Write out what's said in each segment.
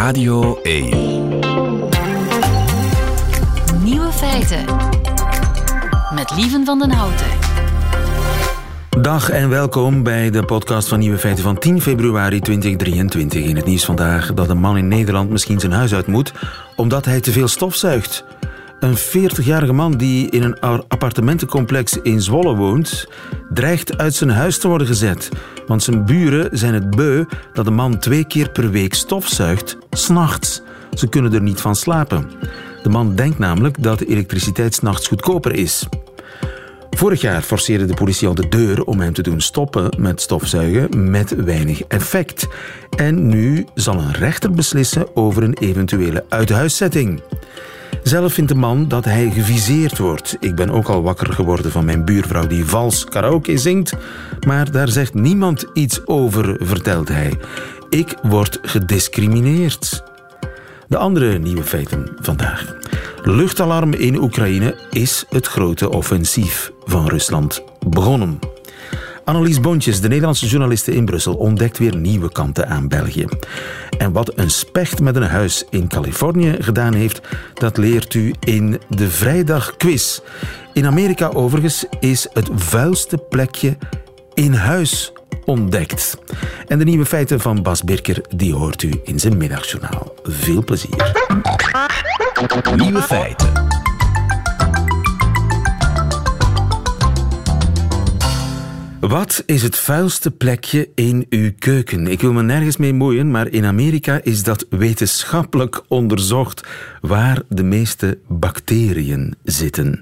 Radio 1. Nieuwe feiten. Met Lieven van den Houten. Dag en welkom bij de podcast van Nieuwe Feiten van 10 februari 2023. In het nieuws vandaag dat een man in Nederland misschien zijn huis uit moet omdat hij te veel stofzuigt. Een 40-jarige man die in een appartementencomplex in Zwolle woont, dreigt uit zijn huis te worden gezet. Want zijn buren zijn het beu dat de man twee keer per week stofzuigt, s'nachts. Ze kunnen er niet van slapen. De man denkt namelijk dat de elektriciteit s'nachts goedkoper is. Vorig jaar forceerde de politie al de deur om hem te doen stoppen met stofzuigen met weinig effect. En nu zal een rechter beslissen over een eventuele uithuiszetting. Zelf vindt de man dat hij geviseerd wordt. Ik ben ook al wakker geworden van mijn buurvrouw die vals karaoke zingt, maar daar zegt niemand iets over, vertelt hij. Ik word gediscrimineerd. De andere nieuwe feiten vandaag. Luchtalarm in Oekraïne is het grote offensief van Rusland begonnen. Annelies Bontjes, de Nederlandse journaliste in Brussel, ontdekt weer nieuwe kanten aan België. En wat een specht met een huis in Californië gedaan heeft, dat leert u in de Vrijdagquiz. In Amerika overigens is het vuilste plekje in huis ontdekt. En de nieuwe feiten van Bas Birker, die hoort u in zijn middagjournaal. Veel plezier. Nieuwe feiten. Wat is het vuilste plekje in uw keuken? Ik wil me nergens mee moeien, maar in Amerika is dat wetenschappelijk onderzocht waar de meeste bacteriën zitten.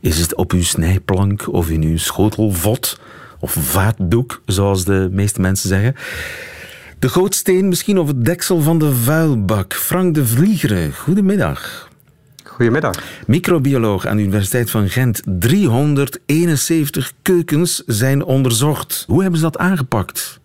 Is het op uw snijplank of in uw schotelvot of vaatdoek, zoals de meeste mensen zeggen? De gootsteen misschien of het deksel van de vuilbak. Frank de Vliegere, goedemiddag. Goedemiddag. Microbioloog aan de Universiteit van Gent. 371 keukens zijn onderzocht. Hoe hebben ze dat aangepakt?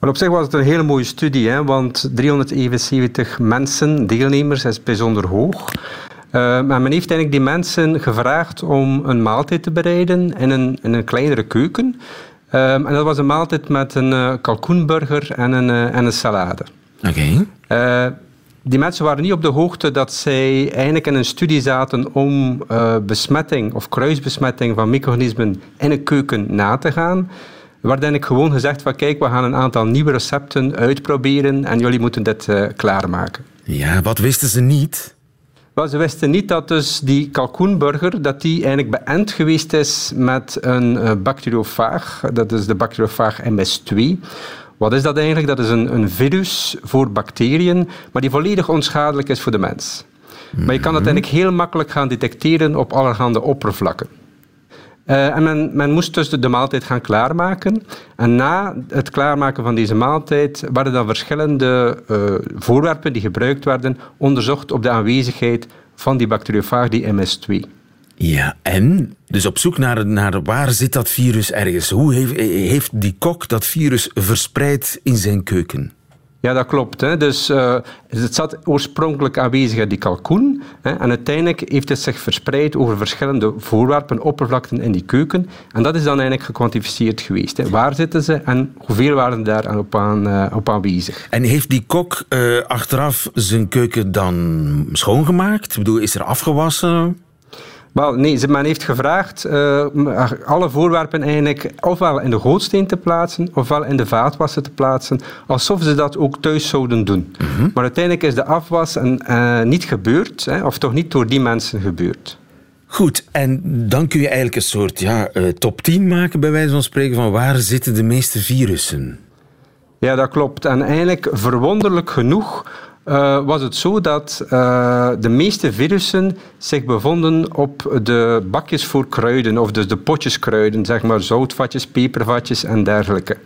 op zich was het een hele mooie studie, hè, want 371 mensen, deelnemers, is bijzonder hoog. Uh, maar men heeft eigenlijk die mensen gevraagd om een maaltijd te bereiden in een, in een kleinere keuken. Um, en dat was een maaltijd met een uh, kalkoenburger en een, uh, en een salade. Oké. Okay die mensen waren niet op de hoogte dat zij eigenlijk in een studie zaten om uh, besmetting of kruisbesmetting van micro-organismen in een keuken na te gaan. Er werd ik gewoon gezegd van kijk, we gaan een aantal nieuwe recepten uitproberen en jullie moeten dit uh, klaarmaken. Ja, wat wisten ze niet? Wel, ze wisten niet dat dus die kalkoenburger dat die eigenlijk beënt geweest is met een uh, bacteriofaag, dat is de bacteriofaag MS2. Wat is dat eigenlijk? Dat is een, een virus voor bacteriën, maar die volledig onschadelijk is voor de mens. Maar je kan dat eigenlijk heel makkelijk gaan detecteren op allerhande oppervlakken. Uh, en men, men, moest dus de, maaltijd gaan klaarmaken. En na het klaarmaken van deze maaltijd werden dan verschillende uh, voorwerpen die gebruikt werden onderzocht op de aanwezigheid van die bacteriofaag, die MS2. Ja, en? Dus op zoek naar, naar waar zit dat virus ergens? Hoe heeft, heeft die kok dat virus verspreid in zijn keuken? Ja, dat klopt. Hè. Dus uh, het zat oorspronkelijk aanwezig in die kalkoen. Hè, en uiteindelijk heeft het zich verspreid over verschillende voorwerpen, oppervlakten in die keuken. En dat is dan eigenlijk gekwantificeerd geweest. Hè. Waar zitten ze en hoeveel waren daar op, aan, uh, op aanwezig? En heeft die kok uh, achteraf zijn keuken dan schoongemaakt? Ik bedoel, is er afgewassen? Wel, nee, men heeft gevraagd uh, alle voorwerpen eigenlijk ofwel in de gootsteen te plaatsen, ofwel in de vaatwassen te plaatsen, alsof ze dat ook thuis zouden doen. Mhm. Maar uiteindelijk is de afwas en, uh, niet gebeurd, hè, of toch niet door die mensen gebeurd. Goed, en dan kun je eigenlijk een soort ja, uh, top 10 maken, bij wijze van spreken, van waar zitten de meeste virussen? Ja, dat klopt. En eigenlijk verwonderlijk genoeg uh, was het zo dat uh, de meeste virussen zich bevonden op de bakjes voor kruiden, of dus de potjes kruiden, zeg maar zoutvatjes, pepervatjes en dergelijke.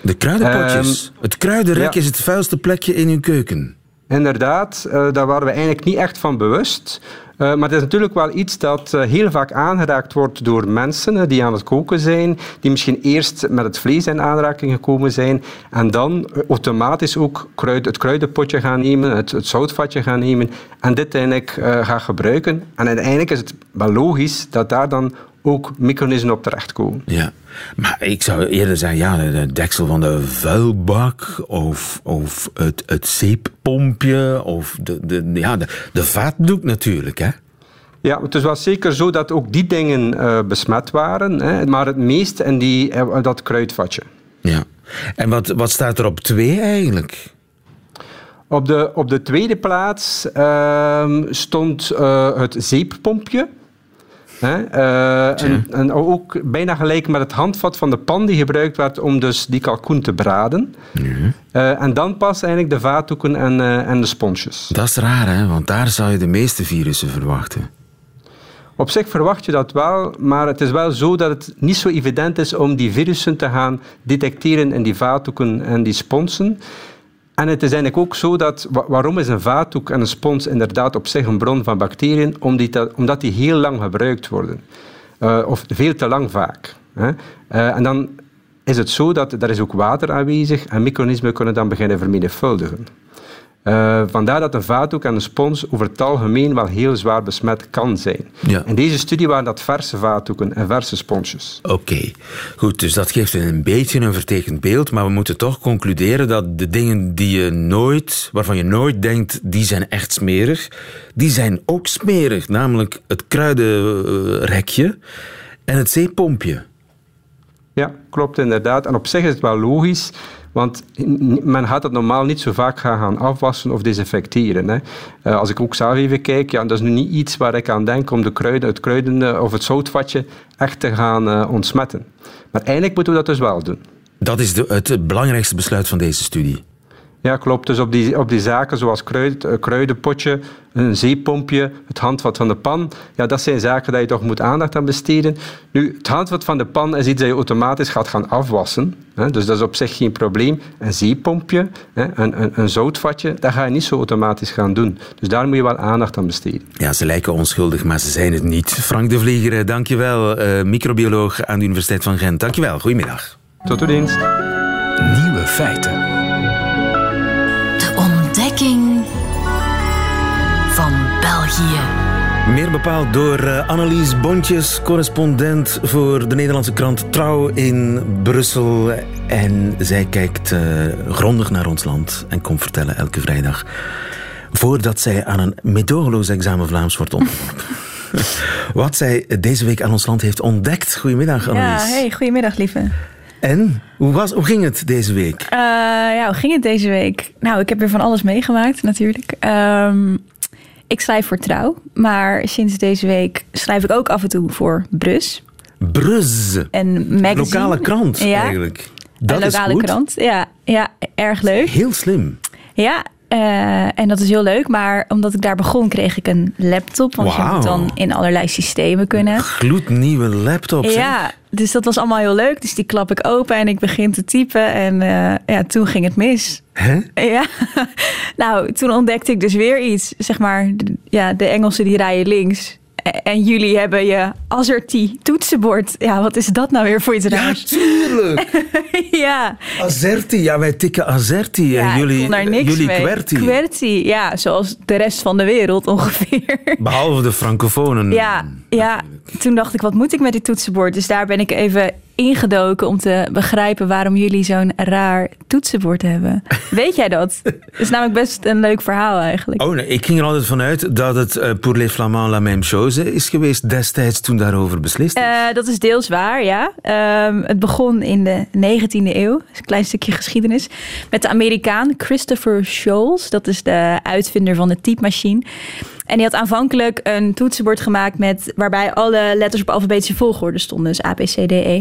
De kruidenpotjes? Um, het kruidenrek ja. is het vuilste plekje in uw keuken. Inderdaad, uh, daar waren we eigenlijk niet echt van bewust. Uh, maar het is natuurlijk wel iets dat uh, heel vaak aangeraakt wordt door mensen die aan het koken zijn, die misschien eerst met het vlees in aanraking gekomen zijn en dan automatisch ook kruid, het kruidenpotje gaan nemen, het, het zoutvatje gaan nemen en dit eigenlijk gaan gebruiken. En uiteindelijk is het wel logisch dat daar dan ook micronismen op terechtkomen. Ja, maar ik zou eerder zeggen, ja, de deksel van de vuilbak of, of het, het zeeppompje of de, de, ja, de, de vaatdoek natuurlijk, hè? Ja, het is wel zeker zo dat ook die dingen uh, besmet waren, hè, maar het meest in die, uh, dat kruidvatje. Ja, en wat, wat staat er op twee eigenlijk? Op de, op de tweede plaats uh, stond uh, het zeeppompje. Hè? Uh, en, en, ook bijna gelijk met het handvat van de pan die gebruikt werd om dus die kalkoen te braden. Ja. en dan pas eigenlijk de vaatdoeken en, en de sponsjes. Dat is raar, hè? want daar zou je de meeste virussen verwachten. Op zich verwacht je dat wel, maar het is wel zo dat het niet zo evident is om die virussen te gaan detecteren in die vaatdoeken en die sponsen. En het is eigenlijk ook zo dat, waarom is een vaatdoek en een spons inderdaad op zich een bron van bacteriën? Omdat die heel lang gebruikt worden. Uh, of veel te lang vaak. Hè? Uh, en dan is het zo dat er is ook water aanwezig en micronismen kunnen dan beginnen vermenigvuldigen. Uh, vandaar dat een vaatdoek en een spons over het algemeen wel heel zwaar besmet kan zijn. Ja. In deze studie waren dat verse vaatdoeken en verse sponsjes. Oké, goed, dus dat geeft een beetje een vertekend beeld, maar we moeten toch concluderen dat de dingen die je nooit, waarvan je nooit denkt, die zijn echt smerig, die zijn ook smerig, namelijk het kruidenrekje en het zeepompje. Ja, klopt inderdaad. En op zich is het wel logisch want men gaat het normaal niet zo vaak gaan afwassen of desinfecteren. Hè. Uh, als ik ook zelf even kijk, ja, dat is nu niet iets waar ik aan denk om de kruiden, het kruiden of het zoutvatje echt te gaan uh, ontsmetten. Maar eigenlijk moeten we dat dus wel doen. Dat is de, het belangrijkste besluit van deze studie. Ja, klopt. Dus op die, op die zaken zoals kruid, uh, kruidenpotje, een zeepompje, het handvat van de pan, ja, dat zijn zaken dat je toch moet aandacht aan besteden. Nu, het handvat van de pan is iets dat je automatisch gaat gaan afwassen. Hè, dus dat is op zich geen probleem. Een zeepompje, hè, een, een, een zoutvatje, dat ga je niet zo automatisch gaan doen. Dus daar moet je wel aandacht aan besteden. Ja, ze lijken onschuldig, maar ze zijn het niet. Frank de Vlieger, dankjewel. Uh, microbioloog aan de Universiteit van Gent. Dankjewel. Goedemiddag. Tot uw dienst. Nieuwe feiten. Meer bepaald door uh, Annelies Bontjes, correspondent voor de Nederlandse krant Trouw in Brussel. En zij kijkt uh, grondig naar ons land en komt vertellen elke vrijdag. Voordat zij aan een medogeloos examen Vlaams wordt onderworpen. Wat zij deze week aan ons land heeft ontdekt. Goedemiddag, Annelies. Ja, hey, goedemiddag, lieve. En? Hoe, was, hoe ging het deze week? Uh, ja, hoe ging het deze week? Nou, ik heb weer van alles meegemaakt, natuurlijk. Um, ik schrijf voor Trouw, maar sinds deze week schrijf ik ook af en toe voor Brus. Brus? Een magazine. Lokale krant, ja. eigenlijk. Dat een lokale is goed. krant, ja, ja, erg leuk. Heel slim. Ja, uh, en dat is heel leuk, maar omdat ik daar begon, kreeg ik een laptop. Want wow. je moet dan in allerlei systemen kunnen. Gloednieuwe laptop. Ja, dus dat was allemaal heel leuk. Dus die klap ik open en ik begin te typen. En uh, ja, toen ging het mis. Hè? Ja, nou, toen ontdekte ik dus weer iets. Zeg maar, ja, de Engelsen die rijden links. En jullie hebben je Azerty toetsenbord. Ja, wat is dat nou weer voor iets raars? Ja, tuurlijk. ja. Azerty, ja, wij tikken Azerty. Ja, en jullie, jullie mee. Qwerty. Qwerty, ja, zoals de rest van de wereld ongeveer. Behalve de francofonen. Ja, ja, toen dacht ik, wat moet ik met dit toetsenbord? Dus daar ben ik even ingedoken om te begrijpen waarom jullie zo'n raar toetsenbord hebben. Weet jij dat? Dat is namelijk best een leuk verhaal eigenlijk. Oh nee, ik ging er altijd vanuit dat het uh, pour les Flamands la même chose is geweest destijds toen daarover beslist is. Uh, dat is deels waar, ja. Um, het begon in de 19e eeuw, een klein stukje geschiedenis, met de Amerikaan Christopher Scholes. Dat is de uitvinder van de typemachine. En die had aanvankelijk een toetsenbord gemaakt met waarbij alle letters op alfabetische volgorde stonden, dus A, B, C, D, E.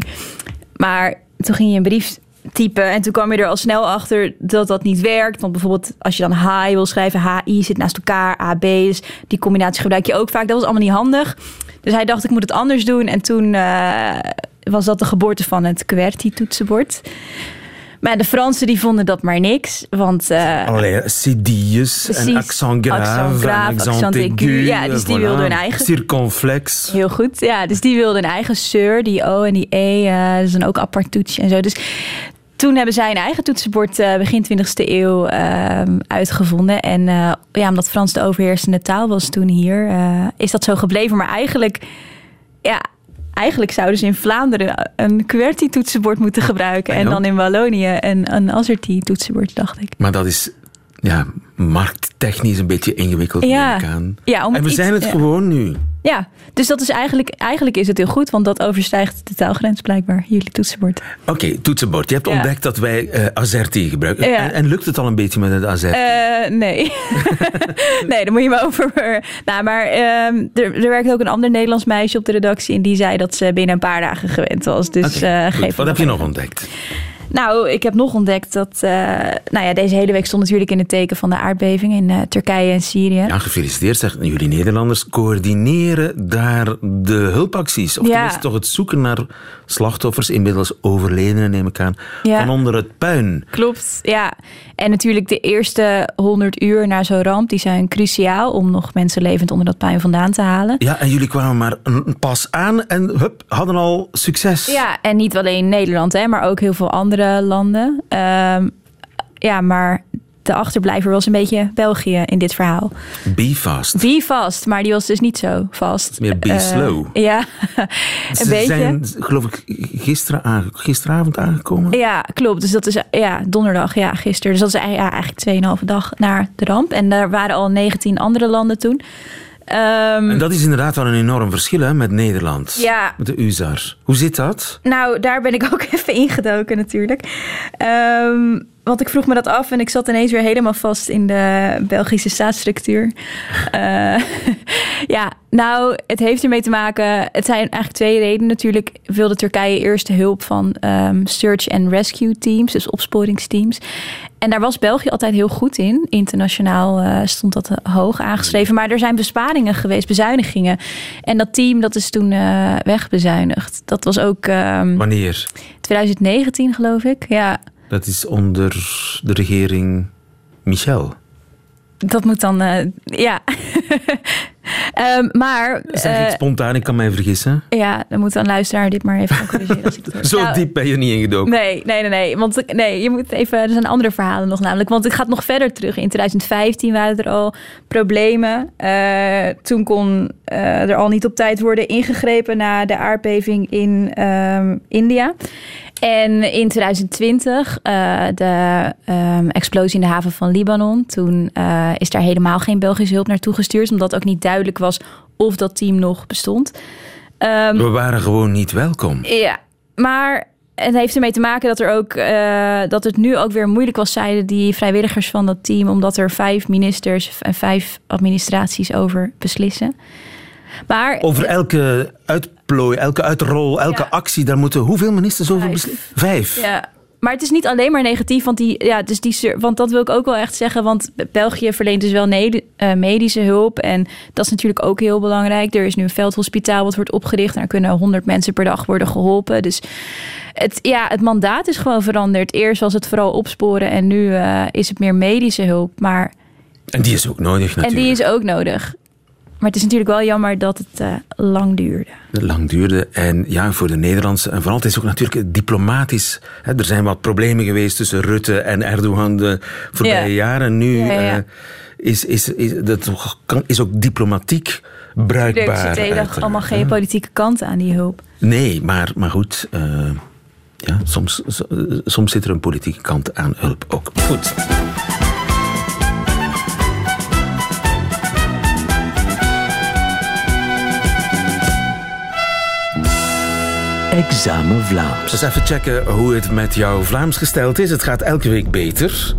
Maar toen ging je een brief typen en toen kwam je er al snel achter dat dat niet werkt. Want bijvoorbeeld als je dan hi wil schrijven, HI zit naast elkaar, AB, dus die combinatie gebruik je ook vaak. Dat was allemaal niet handig. Dus hij dacht, ik moet het anders doen. En toen uh, was dat de geboorte van het QWERTY-toetsenbord. Maar de Fransen die vonden dat maar niks. Want, uh, Allee, cedilles en accent grave, accent, grave, accent, accent aigu. Ja, dus die wilden hun eigen... Circonflex. Heel goed, ja. Dus die wilden een eigen seur, die O en die E. Uh, dat is dan ook apart toetsje en zo. Dus toen hebben zij een eigen toetsenbord uh, begin 20e eeuw uh, uitgevonden. En uh, ja, omdat Frans de overheersende taal was toen hier, is dat zo gebleven. Maar eigenlijk, ja, eigenlijk zouden ze in Vlaanderen een QWERTY-toetsenbord moeten gebruiken. En dan in Wallonië een, een AZERTY-toetsenbord, dacht ik. Maar dat is ja, markttechnisch een beetje ingewikkeld. Ja. Ja, om en we iets- zijn het ja. gewoon nu. Ja, dus dat is eigenlijk, eigenlijk is het heel goed, want dat overstijgt de taalgrens blijkbaar, jullie toetsenbord. Oké, toetsenbord. Je hebt Ja. ontdekt dat wij eh Azerty gebruiken. Ja. En, en lukt het al een beetje met het Azerty? Eh, nee. nee, daar moet je me over. Nou, maar ehm, er, er werkt ook een ander Nederlands meisje op de redactie en die zei dat ze binnen een paar dagen gewend was. Dus eh, goed. geef Wat heb je nog ontdekt? Nou, ik heb nog ontdekt dat. eh, nou ja, deze hele week stond natuurlijk in het teken van de aardbeving in eh, Turkije en Syrië. Ja, gefeliciteerd zeg. Jullie Nederlanders coördineren daar de hulpacties. Of Ja. tenminste toch het zoeken naar slachtoffers, inmiddels overledenen neem ik aan, Ja. van onder het puin. Klopt, ja. En natuurlijk de eerste 100 uur na zo'n ramp, die zijn cruciaal om nog mensen levend onder dat puin vandaan te halen. Ja, en jullie kwamen maar een pas aan en hup, hadden al succes. Ja, en niet alleen Nederland, hè, maar ook heel veel andere landen. Ehm, ja, maar de achterblijver was een beetje België in dit verhaal. Be fast. Be vast, maar die was dus niet zo vast. Meer be Eh, slow. Ja, Ze een beetje. zijn, geloof ik, gisteren aange- gisteravond aangekomen. Ja, klopt. Dus dat is ja, donderdag, ja, gisteren. Dus dat is eigenlijk- ja, eigenlijk 2,5 dag na de ramp. En daar waren al 19 andere landen toen. Ehm, En dat is inderdaad wel een enorm verschil hè, met Nederland. Ja. Met de UZAR. Hoe zit dat? Nou, daar ben ik ook even ingedoken natuurlijk. Ehm, want ik vroeg me dat af en ik zat ineens weer helemaal vast in de Belgische staatsstructuur. Eh, ja, nou, het heeft ermee te maken. Het zijn eigenlijk twee redenen. Natuurlijk wilde Turkije eerst de hulp van ehm, search and rescue teams, dus opsporingsteams. En daar was België altijd heel goed in. Internationaal eh, stond dat eh, hoog aangeschreven. Maar er zijn besparingen geweest, bezuinigingen. En dat team dat is toen eh, wegbezuinigd. Dat was ook ehm, Wanneer? 2019, geloof ik. Ja, Dat is onder de regering Michel. dat moet dan. ja. Ehm, maar. Ik eh, spontaan, ik kan mij vergissen. ja, dan moet een luisteraar dit maar even gaan corrigeren. Als ik het hoor. Zo Nou, diep ben je niet ingedoken. Nee, nee, nee, nee. Want ik- nee, je moet even. Er zijn andere verhalen nog namelijk. Want het gaat nog verder terug. In 2015 waren er al problemen. Eh, toen kon eh, er al niet op tijd worden ingegrepen na de aardbeving in ehm, India. En in 2020, eh, de ehm, explosie in de haven van Libanon. Toen eh, is daar helemaal geen Belgische hulp naartoe gestuurd. Omdat ook niet duidelijk was of dat team nog bestond. Ehm, We waren gewoon niet welkom. ja, maar het heeft ermee te maken dat er ook eh, dat het nu ook weer moeilijk was, zeiden die vrijwilligers van dat team, omdat er vijf ministers en vijf administraties over beslissen. Maar Over elke uitplooi, elke uitrol, elke Ja. actie, daar moeten hoeveel ministers over beslissen? Vijf. Ja. Maar het is niet alleen maar negatief, want, die, ja, dus die, want dat wil ik ook wel echt zeggen. Want België verleent dus wel eh, medische hulp. En dat is natuurlijk ook heel belangrijk. Er is nu een veldhospitaal wat wordt opgericht. En daar kunnen 100 mensen per dag worden geholpen. Dus het, ja, het mandaat is gewoon veranderd. Eerst was het vooral opsporen en nu eh, is het meer medische hulp. Maar, En die is ook nodig natuurlijk. en die is ook nodig. Maar het is natuurlijk wel jammer dat het eh, lang duurde. lang duurde. En ja, voor de Nederlandse. En vooral, het is ook natuurlijk diplomatisch. Hè, er zijn wat problemen geweest tussen Rutte en Erdogan de voorbije Ja. jaren. Nu Ja, ja, ja. eh, is, is, is, dat kan- is ook diplomatiek bruikbaar. Er uiteraard, allemaal geen politieke kanten aan die hulp. Nee, maar, maar goed. eh, ja, soms, so- soms zit er een politieke kant aan hulp ook. Goed. Examen Vlaams. Dus even checken hoe het met jouw Vlaams gesteld is. Het gaat elke week beter.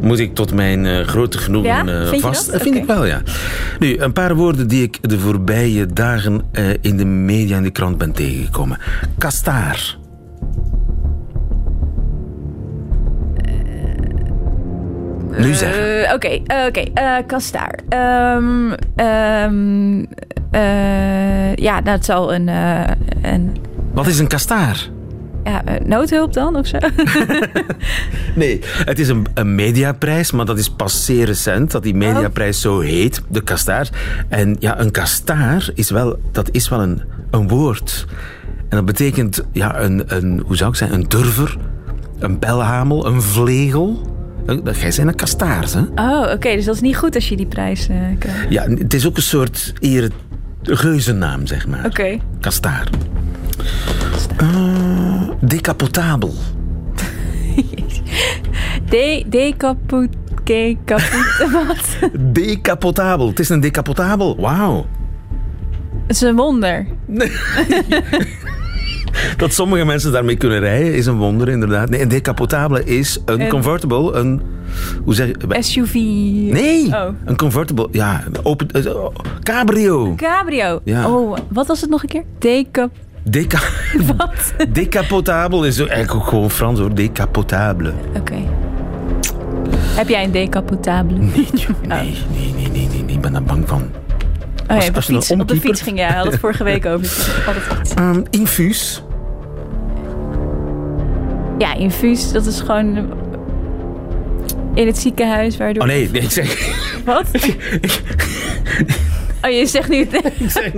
Moet ik tot mijn eh, grote genoegen Ja? eh, je vast... dat? vind ik wel, ja. Nu, een paar woorden die ik de voorbije dagen eh, in de media en de krant ben tegengekomen. Kastaar. Nu zeggen. Eh, Oké, oké. eh, Kastaar. Ehm, ehm, eh, ja, dat zal een, eh, een Wat is een kastaar? ja, eh, noodhulp dan of zo? Nee, het is een, een mediaprijs, maar dat is pas zeer recent dat die mediaprijs zo heet, de kastaar. En ja, een kastaar is wel, dat is wel een, een woord. En dat betekent, ja, een, een, hoe zou ik zeggen, een durver, een belhamel, een vlegel. Jij bent een kastaar, hè? Oh, oké. dus dat is niet goed als je die prijs eh, krijgt. Ja, het is ook een soort eer, geuzennaam, zeg maar. Oké. Kastaar. Uh, decapotabel. De, decapot... Decapot... Wat? Decapotabel. Het is een decapotabel. Wauw. Het is een wonder. Dat sommige mensen daarmee kunnen rijden is een wonder, inderdaad. Nee, een decapotabele is een, Een- convertible, een... Hoe zeg je? SUV. Nee, Oh. een convertible. Ja, open, eh, cabrio. Cabrio. Ja. Oh, wat was het nog een keer? Decap... Deca, Wat? decapotabel is eigenlijk ook gewoon Frans hoor. Decapotabele. Oké. Heb jij een decapotabele? Nee, nee, nee, nee, nee, nee, ik ben daar bang van. Oh, ja, op, de fiets, op de omkiepert. fiets ging jij. Had het vorige week over. Ik had het fiets. Ehm, infuus. Ja, infuus, dat is gewoon in het ziekenhuis waardoor... Oh nee, nee, ik zeg... Wat? Oh, je zegt nu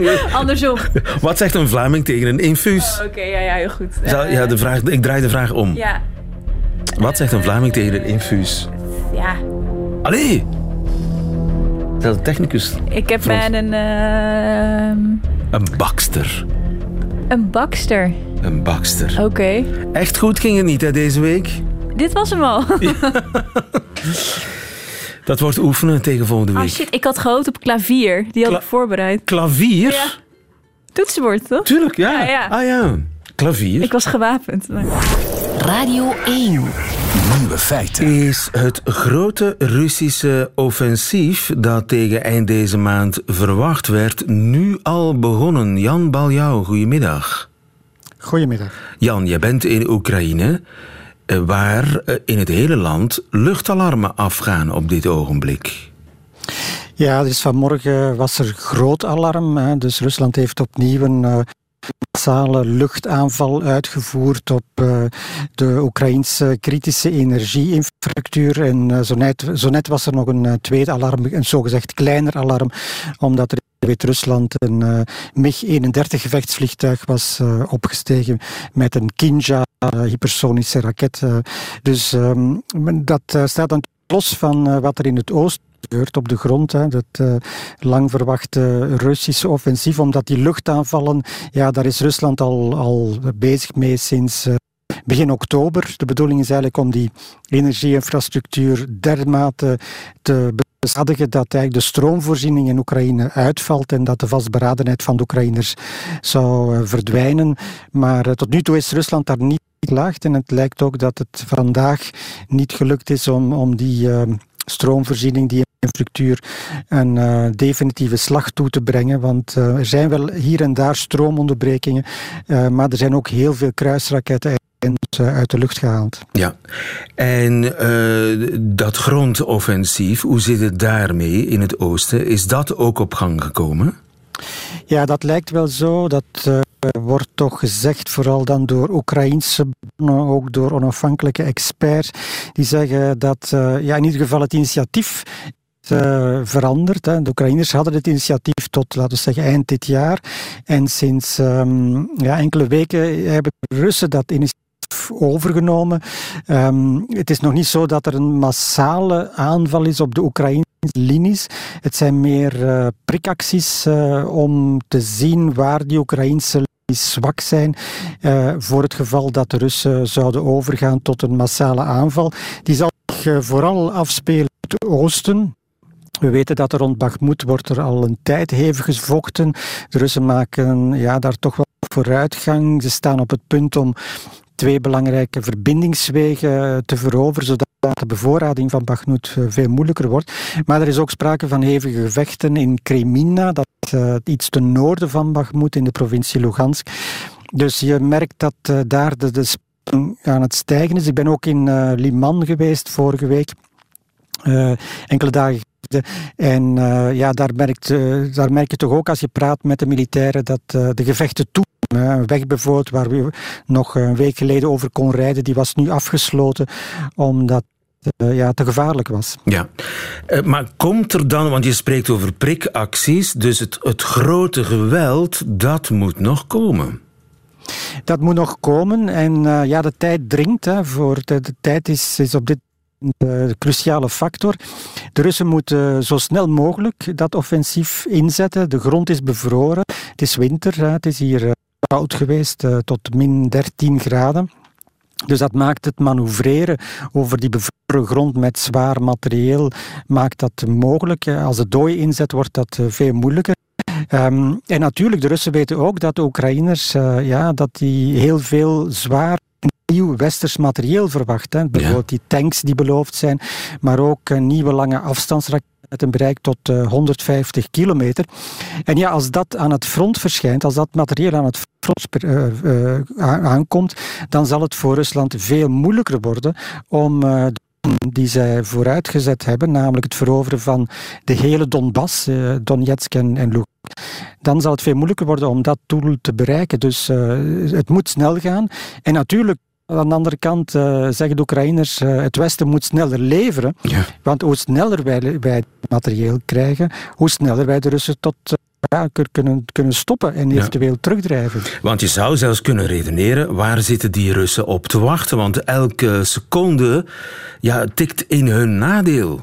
andersom. Wat zegt een Vlaming tegen een infuus? Oké, ja, ja, heel goed. Zal- ja, de vraag, ik draai de vraag om. ja, Wat zegt een Vlaming tegen een infuus? ja. Allee! Dat technicus. Ik heb bij een, ehm, Een bakster. een bakster. Een bakster. Oké. Echt goed ging het niet hè, deze week. Dit was hem al. Dat wordt oefenen tegen volgende Oh week. shit, ik had gehoopt op klavier. Die had Kla- ik voorbereid. Klavier? Ja. Toetsenbord, toch? Tuurlijk, ja. Ja, ja. Ah ja. Klavier. Ik was gewapend. Radio 1. Nieuwe feiten. is het grote Russische offensief dat tegen eind deze maand verwacht werd, nu al begonnen. Jan Baljau, goedemiddag. Goedemiddag. Jan, jij bent in Oekraïne, waar eh, in het hele land luchtalarmen afgaan op dit ogenblik. Ja, dus vanmorgen was er groot alarm. Hè. Dus Rusland heeft opnieuw een eh, massale luchtaanval uitgevoerd op eh, de Oekraïnse kritische energieinfrastructuur. En eh, zo, net, zo net was er nog een eh, tweede alarm, een zogezegd kleiner alarm, omdat er Wit-Rusland een eh, MiG-31 gevechtsvliegtuig was eh, opgestegen met een Kinja eh, hypersonische raket. eh. dus ehm, dat eh, staat dan los van eh, wat er in het oosten gebeurt op de grond. Hè, dat eh, lang verwachte Russische offensief, omdat die luchtaanvallen, ja, daar is Rusland al, al bezig mee sinds eh, begin oktober. De bedoeling is eigenlijk om die energieinfrastructuur dermate te bezadigen dat eigenlijk de stroomvoorziening in Oekraïne uitvalt en dat de vastberadenheid van de Oekraïners zou eh, verdwijnen. Maar eh, tot nu toe is Rusland daar niet geslaagd en het lijkt ook dat het vandaag niet gelukt is om, om die eh, stroomvoorziening, die infrastructuur, een eh, definitieve slag toe te brengen. Want eh, er zijn wel hier en daar stroomonderbrekingen, eh, maar er zijn ook heel veel kruisraketten uit, de lucht gehaald. Ja. En dat grondoffensief, hoe zit het daarmee in het oosten? Is dat ook op gang gekomen? Ja, dat lijkt wel zo. Dat eh, wordt toch gezegd, vooral dan door Oekraïnse ook door onafhankelijke experts, die zeggen dat eh, ja, in ieder geval het initiatief eh, veranderd. Hè. De Oekraïners hadden het initiatief tot, laten we zeggen, eind dit jaar. En sinds ehm, ja, enkele weken hebben de Russen dat initiatief overgenomen. Ehm, het is nog niet zo dat er een massale aanval is op de Oekraïnse linies. Het zijn meer eh, prikacties eh, om te zien waar die Oekraïnse linies zwak zijn. eh, voor het geval dat de Russen zouden overgaan tot een massale aanval. Die zal zich vooral afspelen in het oosten. We weten dat er rond Bakhmut wordt er al een tijd hevig gevochten. De Russen maken ja, daar toch wel vooruitgang. Ze staan op het punt om twee belangrijke verbindingswegen te veroveren, zodat de bevoorrading van Bakhmut eh, veel moeilijker wordt. Maar er is ook sprake van hevige gevechten in Kremina, dat eh, iets ten noorden van Bakhmut in de provincie Lugansk. Dus je merkt dat eh, daar de, de aan het stijgen is. Ik ben ook in Liman geweest vorige week, enkele dagen. En ja, daar, merkt, daar merk je toch ook als je praat met de militairen dat de gevechten toe. Een weg bijvoorbeeld waar we nog een week geleden over kon rijden, die was nu afgesloten omdat uh, ja, te gevaarlijk was. Ja, uh, maar komt er dan, want je spreekt over prikacties, dus het, het grote geweld, dat moet nog komen. Dat moet nog komen en uh, ja, de tijd dringt. Hè, voor de, de tijd is, is op dit de cruciale factor. De Russen moeten zo snel mogelijk dat offensief inzetten. De grond is bevroren. Het is winter. Het is hier koud geweest, tot min 13 graden. Dus dat maakt het manoeuvreren over die bevroren grond met zwaar materieel maakt dat mogelijk. Als de dooi inzet, wordt dat veel moeilijker. Ehm, en natuurlijk, de Russen weten ook dat de Oekraïners ja, dat die heel veel zwaar nieuw westers materieel verwacht. Hè. Bijvoorbeeld die tanks die beloofd zijn, maar ook nieuwe lange afstandsraketten met een bereik tot 150 eh, kilometer. En ja, als dat aan het front verschijnt, als dat materieel aan het front uh, uh, aankomt, dan zal het voor Rusland veel moeilijker worden om die zij vooruitgezet hebben, namelijk het veroveren van de hele Donbass, Donetsk en, en Lugansk, dan zal het veel moeilijker worden om dat doel te bereiken. Dus het moet snel gaan. En natuurlijk aan de andere kant uh, zeggen de Oekraïners, uh, het Westen moet sneller leveren. Ja. Want hoe sneller wij, wij materieel krijgen, hoe sneller wij de Russen tot uh, ja, kunnen, kunnen stoppen en eventueel terugdrijven. Want je zou zelfs kunnen redeneren, waar zitten die Russen op te wachten? Want elke seconde ja, tikt in hun nadeel.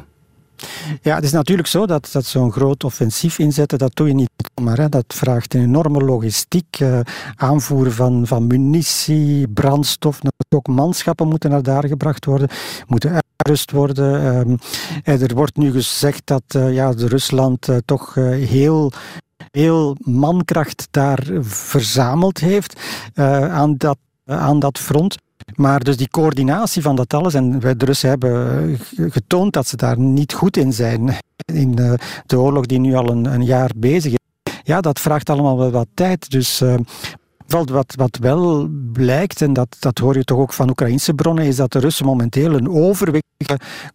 Ja, het is natuurlijk zo dat, dat zo'n groot offensief inzetten, dat doe je niet maar. Dat vraagt een enorme logistiek, uh, aanvoeren van, van munitie, brandstof. Ook manschappen moeten naar daar gebracht worden, moeten uitgerust worden. Um, er wordt nu gezegd dat uh, ja, Rusland uh, toch heel heel mankracht daar verzameld heeft aan, dat, aan dat front. Maar dus die coördinatie van dat alles, en wij de Russen hebben getoond dat ze daar niet goed in zijn, in eh, de oorlog die nu al een, een jaar bezig is, ja, dat vraagt allemaal wel wat tijd. Dus uh, wat, wat wel blijkt, en dat, dat hoor je toch ook van Oekraïnse bronnen, is dat de Russen momenteel een overwicht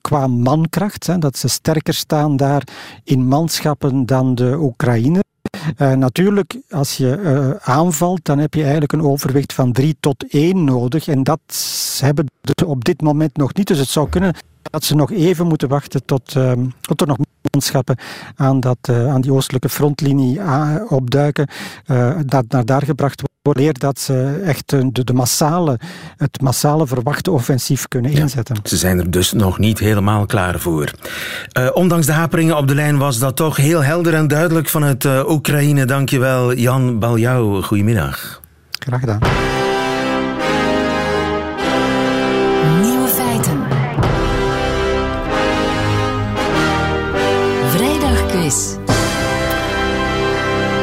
qua mankracht, hè, dat ze sterker staan daar in manschappen dan de Oekraïners. Uh, natuurlijk, als je uh, aanvalt, dan heb je eigenlijk een overwicht van 3 tot 1 nodig. En dat hebben ze op dit moment nog niet. Dus het zou kunnen dat ze nog even moeten wachten tot, uh, tot er nog manschappen aan, dat, aan die oostelijke frontlinie opduiken. dat naar daar gebracht wordt, dat ze echt de, de massale, het massale verwachte offensief kunnen inzetten. ze zijn er dus nog niet helemaal klaar voor. ondanks de haperingen op de lijn was dat toch heel helder en duidelijk vanuit Oekraïne. Dankjewel, Jan Baljouw. Goedemiddag. Graag gedaan.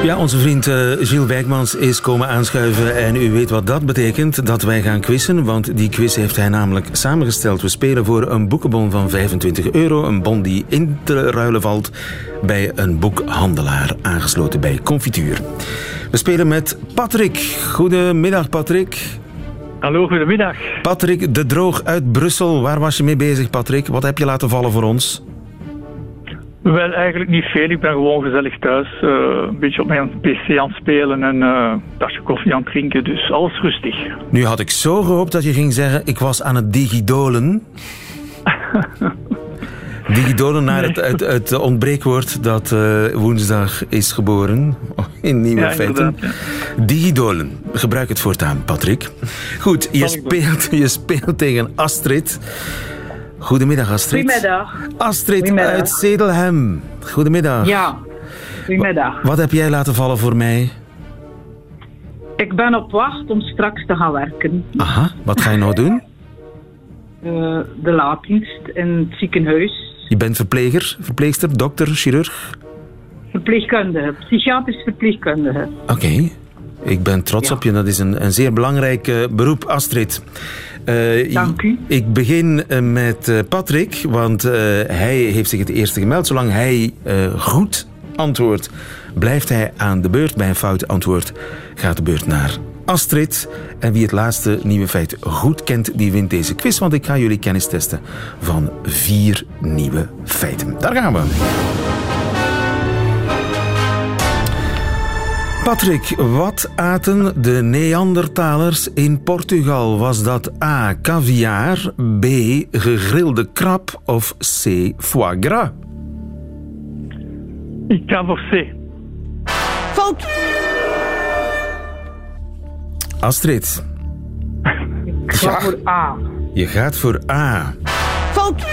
Ja, onze vriend uh, Gilles Wijkmans is komen aanschuiven en u weet wat dat betekent, dat wij gaan quizzen, want die quiz heeft hij namelijk samengesteld. We spelen voor een boekenbon van 25 euro, een bon die in te ruilen valt bij een boekhandelaar, aangesloten bij Confituur. We spelen met Patrick. Goedemiddag, Patrick. Hallo, goedemiddag. Patrick de Droog uit Brussel. Waar was je mee bezig, Patrick? Wat heb je laten vallen voor ons? Wel, eigenlijk niet veel. Ik ben gewoon gezellig thuis. Uh, een beetje op mijn pc aan het spelen en uh, een tasje koffie aan het drinken. Dus alles rustig. Nu had ik zo gehoopt dat je ging zeggen, ik was aan het digidolen. digidolen naar het, het, het, ontbreekwoord dat uh, woensdag is geboren. In nieuwe ja, feiten. Ja. Digidolen. Gebruik het voortaan, Patrick. Goed, je speelt, je speelt tegen Astrid. Goedemiddag, Astrid. Goedemiddag. Astrid Goedemiddag. uit Zedelhem. Goedemiddag. Ja, goedemiddag. Wat heb jij laten vallen voor mij? Ik ben op wacht om straks te gaan werken. Aha, wat ga je nou doen? Uh, de laaddienst in het ziekenhuis. Je bent verpleger, verpleegster, dokter, chirurg? Verpleegkundige, psychiatrisch verpleegkundige. Oké, okay. ik ben trots ja. op je. Dat is een, een zeer belangrijk uh, beroep, Astrid. Uh, Dank u. Ik begin uh, met uh, Patrick, want hij heeft zich het eerste gemeld. Zolang hij goed antwoordt, blijft hij aan de beurt. Bij een fout antwoord gaat de beurt naar Astrid. En wie het laatste nieuwe feit goed kent, die wint deze quiz. Want ik ga jullie kennis testen van vier nieuwe feiten. Daar gaan we. Patrick, wat aten de Neandertalers in Portugal? Was dat A. caviar, B. gegrilde krab of C. foie gras? Ik ga voor C. Fout! Astrid. Ik ga voor A. Je gaat voor A. Fout!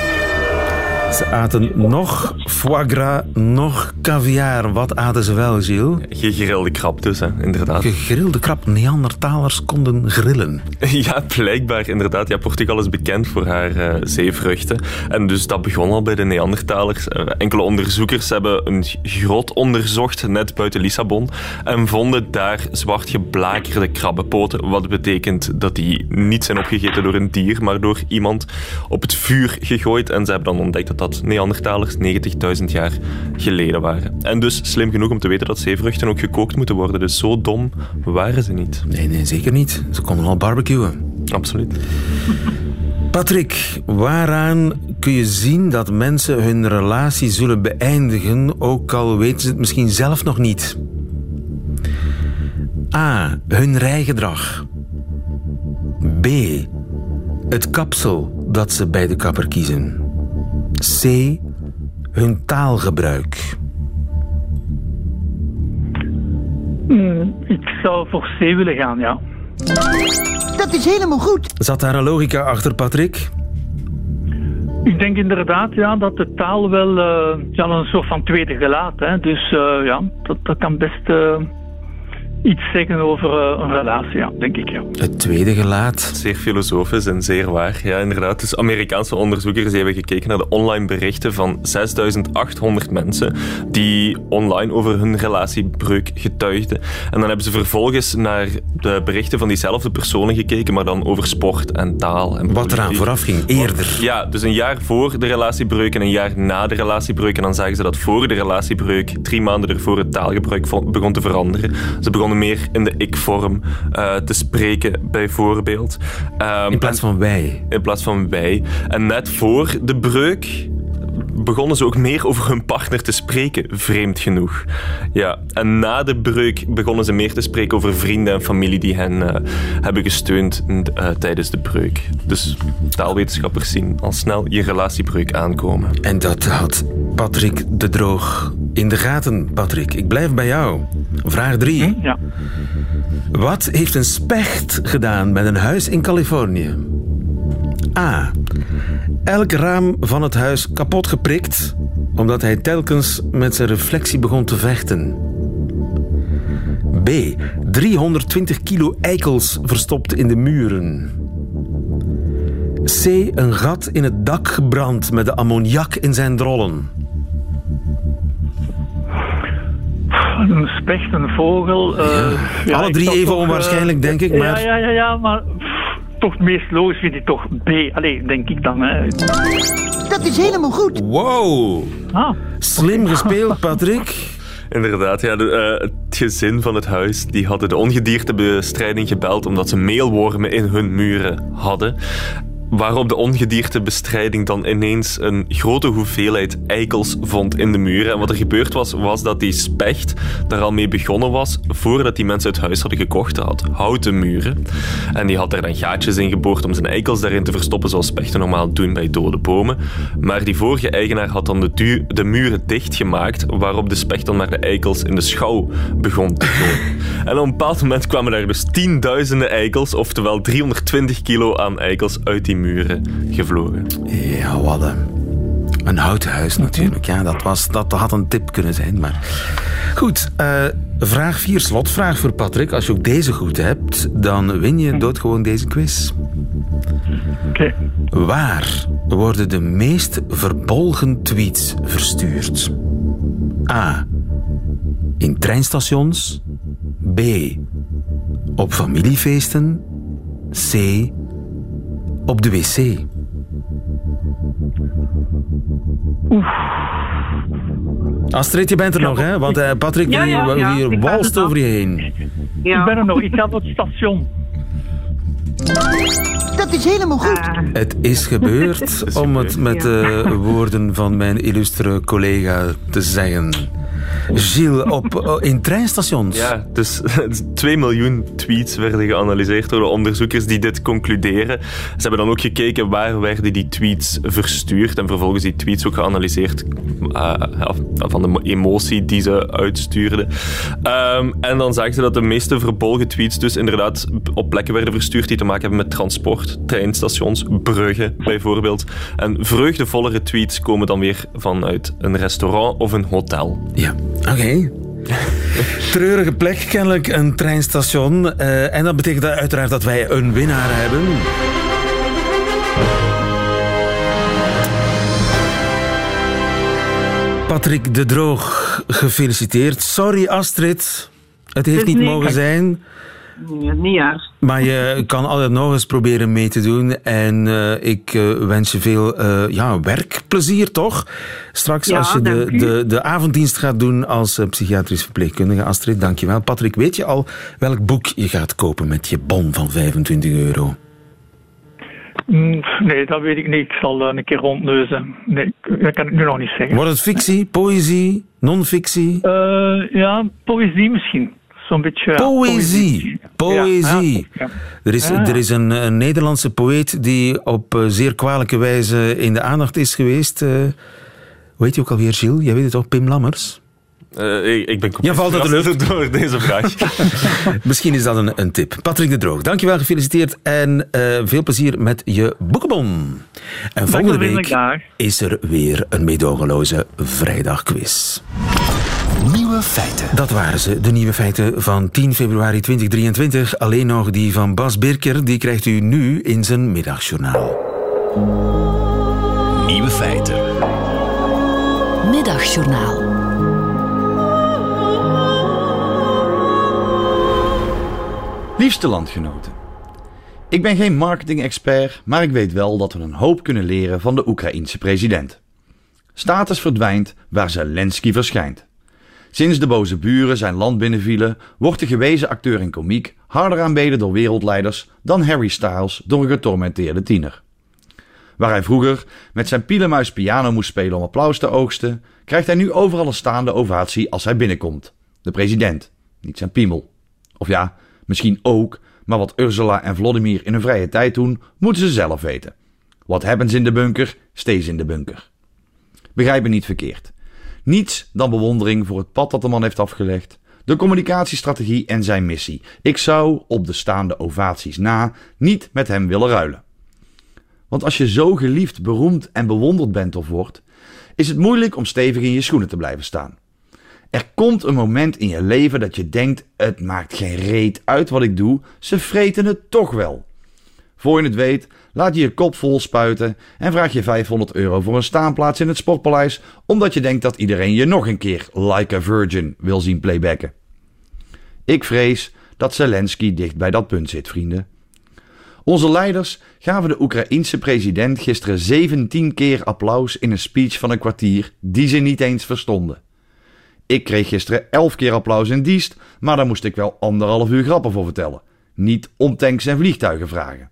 Ze aten nog foie gras, nog caviar. Wat aten ze wel, Gilles? Gegrilde krab dus, hè, inderdaad. Gegrilde krab. Neandertalers konden grillen. Ja, blijkbaar inderdaad. Ja, Portugal is bekend voor haar uh, zeevruchten. En dus dat begon al bij de Neandertalers. Uh, enkele onderzoekers hebben een grot onderzocht net buiten Lissabon en vonden daar zwart geblakerde krabbenpoten. Wat betekent dat die niet zijn opgegeten door een dier, maar door iemand op het vuur gegooid. En ze hebben dan ontdekt dat dat Neandertalers 90.000 jaar geleden waren. En dus slim genoeg om te weten dat zeevruchten ook gekookt moeten worden. Dus zo dom waren ze niet. Nee, nee, zeker niet. Ze konden al barbecuen. Absoluut. Patrick, waaraan kun je zien dat mensen hun relatie zullen beëindigen, ook al weten ze het misschien zelf nog niet? A. Hun rijgedrag. B. Het kapsel dat ze bij de kapper kiezen. C. Hun taalgebruik. Mm, ik zou voor C willen gaan, ja. Dat is helemaal goed. Zat daar een logica achter, Patrick? Ik denk inderdaad ja, dat de taal wel uh, ja, een soort van tweede gelaat. Hè. Dus uh, ja, dat, dat kan best uh, iets zeggen over uh, een relatie, ja, denk ik. Ja. Het tweede gelaat. Zeer filosofisch en zeer waar. Ja, inderdaad. Dus Amerikaanse onderzoekers hebben gekeken naar de online berichten van 6800 mensen die online over hun relatiebreuk getuigden. En dan hebben ze vervolgens naar de berichten van diezelfde personen gekeken, maar dan over sport en taal. En Wat eraan vooraf ging, eerder. Ja, dus een jaar voor de relatiebreuk en een jaar na de relatiebreuk. En dan zagen ze dat voor de relatiebreuk, drie maanden ervoor, het taalgebruik begon te veranderen. Ze begonnen meer in de ik-vorm uh, te spreken, bijvoorbeeld. Um, in plaats van wij. In plaats van wij. En net voor de breuk begonnen ze ook meer over hun partner te spreken, vreemd genoeg. Ja, en na de breuk begonnen ze meer te spreken over vrienden en familie die hen uh, hebben gesteund uh, tijdens de breuk. Dus taalwetenschappers zien al snel je relatiebreuk aankomen. En dat had Patrick de Droog in de gaten. Patrick, ik blijf bij jou. Vraag 3. Ja. Wat heeft een specht gedaan met een huis in Californië? A. Elk raam van het huis kapot geprikt, omdat hij telkens met zijn reflectie begon te vechten. B. 320 kilo eikels verstopt in de muren. C. Een gat in het dak gebrand met de ammoniak in zijn drollen. Een specht, een vogel. Uh, ja. Ja, Alle drie even toch, onwaarschijnlijk, uh, denk ik. Maar... Ja, ja, ja, ja maar toch het meest logisch vind ik toch B. Allee, denk ik dan. Hè. Dat is helemaal goed. Wow. Ah. Slim gespeeld, Patrick. Inderdaad, ja, de, uh, het gezin van het huis die hadden de ongediertebestrijding gebeld omdat ze meelwormen in hun muren hadden waarop de ongediertebestrijding dan ineens een grote hoeveelheid eikels vond in de muren. En wat er gebeurd was, was dat die specht daar al mee begonnen was voordat die mensen het huis hadden gekocht. Hij had houten muren. En die had er dan gaatjes in geboord om zijn eikels daarin te verstoppen, zoals spechten normaal doen bij dode bomen. Maar die vorige eigenaar had dan de, de muren dichtgemaakt, waarop de specht dan naar de eikels in de schouw begon te komen. en op een bepaald moment kwamen daar dus tienduizenden eikels, oftewel 320 kilo aan eikels uit die muren gevlogen. Ja, wat een, een houten huis natuurlijk. Ja, dat, was, dat had een tip kunnen zijn. Maar goed, uh, vraag 4, slotvraag voor Patrick. Als je ook deze goed hebt, dan win je doodgewoon deze quiz. Oké. Okay. Waar worden de meest verbolgen tweets verstuurd? A. In treinstations. B. Op familiefeesten. C op de wc. Oef. Astrid, je bent er ja, nog, hè? Want uh, Patrick ja, ja, ja, hier walst over je heen. Ja. Ik ben er nog, ik ga op het station. Dat is helemaal goed. Ah. Het is gebeurd, om het met de woorden van mijn illustere collega te zeggen. Gilles, op, eh, in treinstations. Ja, dus 2 miljoen tweets werden geanalyseerd door de onderzoekers die dit concluderen. Ze hebben dan ook gekeken waar werden die tweets verstuurd en vervolgens die tweets ook geanalyseerd uh, van de emotie die ze uitstuurden. Um, en dan zagen ze dat de meeste verbolgen tweets dus inderdaad op plekken werden verstuurd die te maken hebben met transport, treinstations, bruggen bijvoorbeeld. En vreugdevollere tweets komen dan weer vanuit een restaurant of een hotel. Ja, oké. Treurige plek, kennelijk een treinstation. Uh, en dat betekent uiteraard dat wij een winnaar hebben. Patrick de Droog, gefeliciteerd. Sorry Astrid, het heeft niet mogen zijn. Niet erg. Maar je kan altijd nog eens proberen mee te doen. En uh, ik uh, wens je veel uh, ja, werkplezier, toch? Straks ja, als je de, de, de, avonddienst gaat doen als psychiatrisch verpleegkundige. Astrid, dankjewel. Patrick, weet je al welk boek je gaat kopen met je bon van 25 euro? Mm, Nee, dat weet ik niet. Ik zal een keer rondneuzen. Nee, dat kan ik nu nog niet zeggen. Wordt het fictie, poëzie, non-fictie? Uh, ja, poëzie misschien. Zo'n beetje. Poëzie. Poëzie. Ja, ja. Er is, Ja. er is een, een Nederlandse poëet die op eh, zeer kwalijke wijze in de aandacht is geweest. Eh, hoe heet je ook alweer, Gilles? Jij weet het toch, Pim Lammers? Uh, ik, ik ben Ja, valt uit de door deze vraag. Misschien is dat een, een tip. Patrick de Droog, dankjewel, gefeliciteerd en uh, veel plezier met je boekenbon. En volgende week is er weer een meedogenloze vrijdagquiz. Nieuwe feiten. Dat waren ze, de nieuwe feiten van 10 februari 2023. Alleen nog die van Bas Birker, die krijgt u nu in zijn middagjournaal. Nieuwe feiten. Middagjournaal. Liefste landgenoten. Ik ben geen marketing-expert, maar ik weet wel dat we een hoop kunnen leren van de Oekraïense president. Status verdwijnt waar Zelensky verschijnt. Sinds de boze buren zijn land binnenvielen, wordt de gewezen acteur en komiek harder aanbeden door wereldleiders dan Harry Styles door een getormenteerde tiener. Waar hij vroeger met zijn pielenmuis piano moest spelen om applaus te oogsten, krijgt hij nu overal een staande ovatie als hij binnenkomt. De president, niet zijn piemel. Of ja, misschien ook, maar wat Ursula en Vladimir in hun vrije tijd doen, moeten ze zelf weten. Wat ze in de bunker, steeds in de bunker. Begrijp me niet verkeerd. Niets dan bewondering voor het pad dat de man heeft afgelegd, de communicatiestrategie en zijn missie. Ik zou, op de staande ovaties na, niet met hem willen ruilen. Want als je zo geliefd, beroemd en bewonderd bent of wordt, is het moeilijk om stevig in je schoenen te blijven staan. Er komt een moment in je leven dat je denkt: het maakt geen reet uit wat ik doe, ze vreten het toch wel. Voor je het weet, laat je je kop vol spuiten en vraag je 500 euro voor een staanplaats in het Sportpaleis, omdat je denkt dat iedereen je nog een keer Like a Virgin wil zien playbacken. Ik vrees dat Zelensky dicht bij dat punt zit, vrienden. Onze leiders gaven de Oekraïense president gisteren 17 keer applaus in een speech van een kwartier die ze niet eens verstonden. Ik kreeg gisteren 11 keer applaus in Diest, maar daar moest ik wel anderhalf uur grappen voor vertellen. Niet om tanks en vliegtuigen vragen.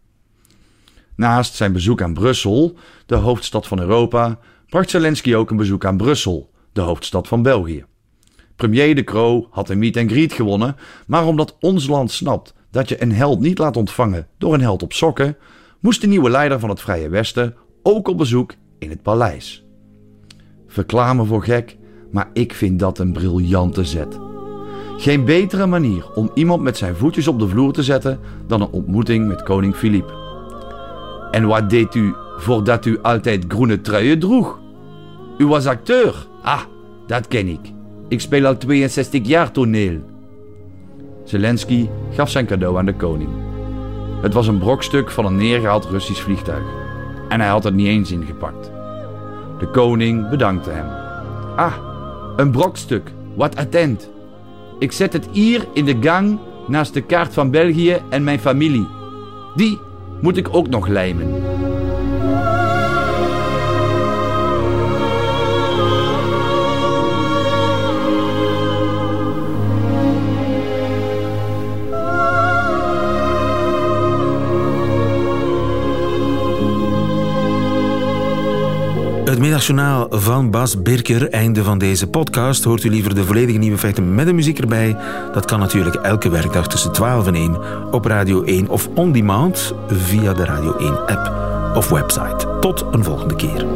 Naast zijn bezoek aan Brussel, de hoofdstad van Europa, bracht Zelensky ook een bezoek aan Brussel, de hoofdstad van België. Premier De Croo had een meet and greet gewonnen, maar omdat ons land snapt dat je een held niet laat ontvangen door een held op sokken, moest de nieuwe leider van het Vrije Westen ook op bezoek in het paleis. Verklaar voor gek, maar ik vind dat een briljante zet. Geen betere manier om iemand met zijn voetjes op de vloer te zetten dan een ontmoeting met koning Filip. En wat deed u voordat u altijd groene truien droeg? U was acteur. Ah, dat ken ik. Ik speel al 62 jaar toneel. Zelensky gaf zijn cadeau aan de koning. Het was een brokstuk van een neergehaald Russisch vliegtuig. En hij had het niet eens ingepakt. De koning bedankte hem. Ah, een brokstuk. Wat attent. Ik zet het hier in de gang naast de kaart van België en mijn familie. Die moet ik ook nog lijmen. Middagjournaal van Bas Birker. Einde van deze podcast. Hoort u liever de volledige nieuwe feiten met de muziek erbij? Dat kan natuurlijk elke werkdag tussen 12 en 1 op Radio 1 of on demand via de Radio 1 app of website. Tot een volgende keer.